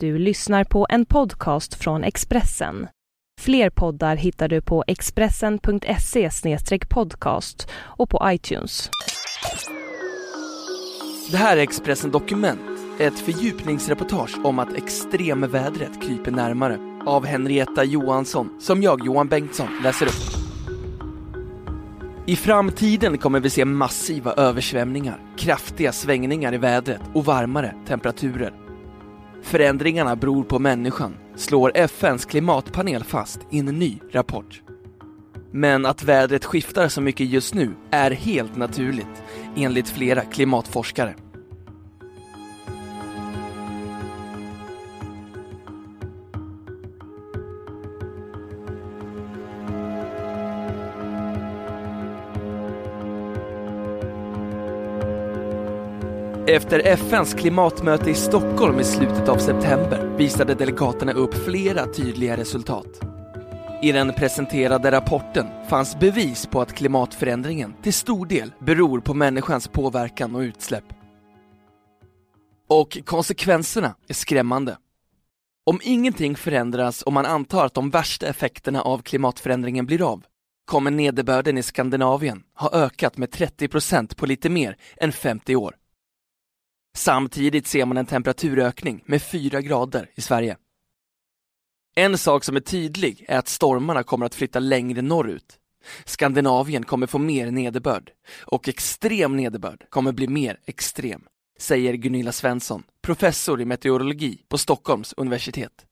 Du lyssnar på en podcast från Expressen. Fler poddar hittar du på expressen.se podcast och på iTunes. Det här är Expressen Dokument, ett fördjupningsreportage om att extremvädret kryper närmare av Henrietta Johansson, som jag, Johan Bengtsson, läser upp. I framtiden kommer vi se massiva översvämningar, kraftiga svängningar i vädret och varmare temperaturer. Förändringarna beror på människan, slår FNs klimatpanel fast i en ny rapport. Men att vädret skiftar så mycket just nu är helt naturligt, enligt flera klimatforskare. Efter FNs klimatmöte i Stockholm i slutet av september visade delegaterna upp flera tydliga resultat. I den presenterade rapporten fanns bevis på att klimatförändringen till stor del beror på människans påverkan och utsläpp. Och konsekvenserna är skrämmande. Om ingenting förändras och man antar att de värsta effekterna av klimatförändringen blir av, kommer nederbörden i Skandinavien ha ökat med 30% på lite mer än 50 år. Samtidigt ser man en temperaturökning med 4 grader i Sverige. En sak som är tydlig är att stormarna kommer att flytta längre norrut. Skandinavien kommer få mer nederbörd och extrem nederbörd kommer bli mer extrem, säger Gunilla Svensson, professor i meteorologi på Stockholms universitet.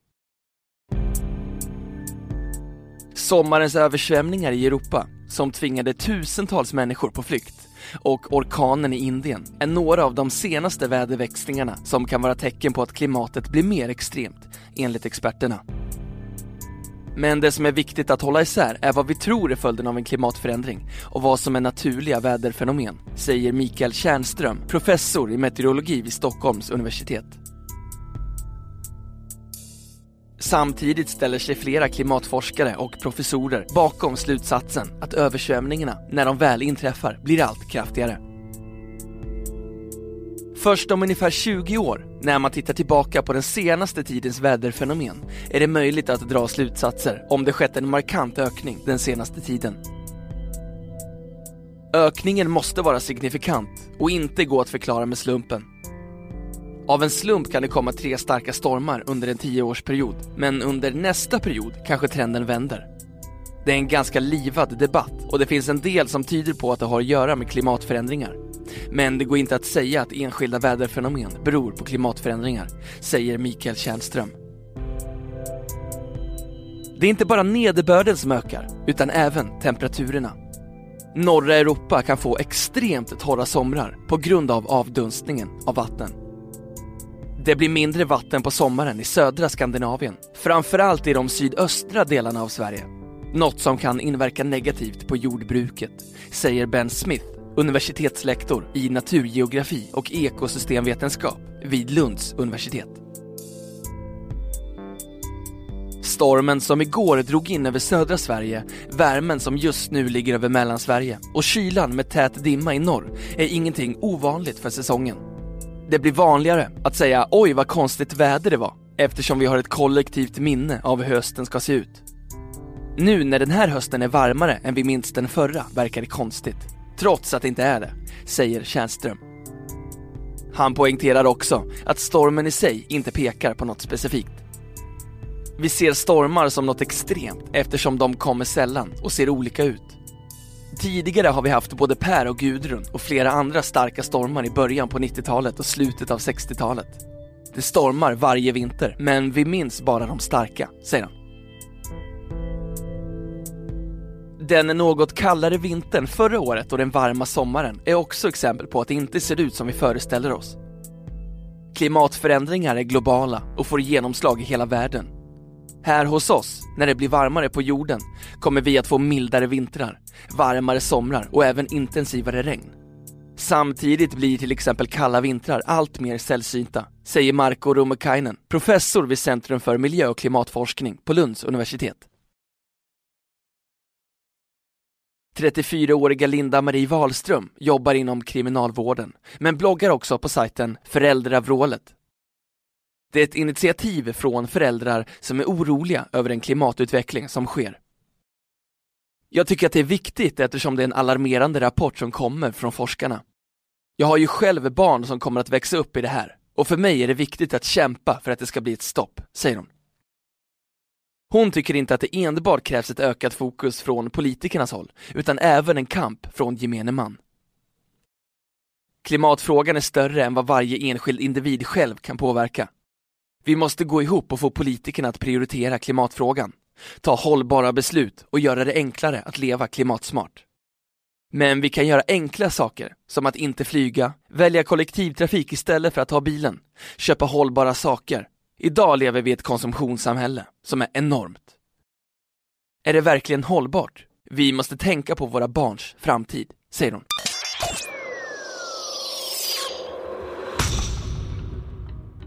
Sommarens översvämningar i Europa, som tvingade tusentals människor på flykt, och orkanen i Indien är några av de senaste väderväxlingarna som kan vara tecken på att klimatet blir mer extremt, enligt experterna. Men det som är viktigt att hålla isär är vad vi tror är följden av en klimatförändring och vad som är naturliga väderfenomen, säger Mikael Tjärnström, professor i meteorologi vid Stockholms universitet. Samtidigt ställer sig flera klimatforskare och professorer bakom slutsatsen att översvämningarna, när de väl inträffar, blir allt kraftigare. Först om ungefär 20 år, när man tittar tillbaka på den senaste tidens väderfenomen, är det möjligt att dra slutsatser om det skett en markant ökning den senaste tiden. Ökningen måste vara signifikant och inte gå att förklara med slumpen. Av en slump kan det komma tre starka stormar under en tioårsperiod, men under nästa period kanske trenden vänder. Det är en ganska livad debatt och det finns en del som tyder på att det har att göra med klimatförändringar. Men det går inte att säga att enskilda väderfenomen beror på klimatförändringar, säger Mikael Tjärnström. Det är inte bara nederbörden som ökar, utan även temperaturerna. Norra Europa kan få extremt torra somrar på grund av avdunstningen av vatten. Det blir mindre vatten på sommaren i södra Skandinavien, framförallt i de sydöstra delarna av Sverige. Något som kan inverka negativt på jordbruket, säger Ben Smith, universitetslektor i naturgeografi och ekosystemvetenskap vid Lunds universitet. Stormen som igår drog in över södra Sverige, värmen som just nu ligger över Mellansverige och kylan med tät dimma i norr är ingenting ovanligt för säsongen. Det blir vanligare att säga oj vad konstigt väder det var eftersom vi har ett kollektivt minne av hur hösten ska se ut. Nu när den här hösten är varmare än vi minns den förra verkar det konstigt. Trots att det inte är det, säger Tjärnström. Han poängterar också att stormen i sig inte pekar på något specifikt. Vi ser stormar som något extremt eftersom de kommer sällan och ser olika ut. Tidigare har vi haft både Per och Gudrun och flera andra starka stormar i början på 90-talet och slutet av 60-talet. Det stormar varje vinter, men vi minns bara de starka, säger han. Den något kallare vintern förra året och den varma sommaren är också exempel på att det inte ser ut som vi föreställer oss. Klimatförändringar är globala och får genomslag i hela världen. Här hos oss, när det blir varmare på jorden, kommer vi att få mildare vintrar, varmare somrar och även intensivare regn. Samtidigt blir till exempel kalla vintrar allt mer sällsynta, säger Marko Rummukainen, professor vid Centrum för miljö och klimatforskning på Lunds universitet. 34-åriga Linda-Marie Wahlström jobbar inom kriminalvården, men bloggar också på sajten Föräldravrålet det är ett initiativ från föräldrar som är oroliga över den klimatutveckling som sker. Jag tycker att det är viktigt eftersom det är en alarmerande rapport som kommer från forskarna. Jag har ju själv barn som kommer att växa upp i det här och för mig är det viktigt att kämpa för att det ska bli ett stopp, säger hon. Hon tycker inte att det enbart krävs ett ökat fokus från politikernas håll, utan även en kamp från gemene man. Klimatfrågan är större än vad varje enskild individ själv kan påverka. Vi måste gå ihop och få politikerna att prioritera klimatfrågan, ta hållbara beslut och göra det enklare att leva klimatsmart. Men vi kan göra enkla saker, som att inte flyga, välja kollektivtrafik istället för att ta bilen, köpa hållbara saker. Idag lever vi i ett konsumtionssamhälle som är enormt. Är det verkligen hållbart? Vi måste tänka på våra barns framtid, säger hon.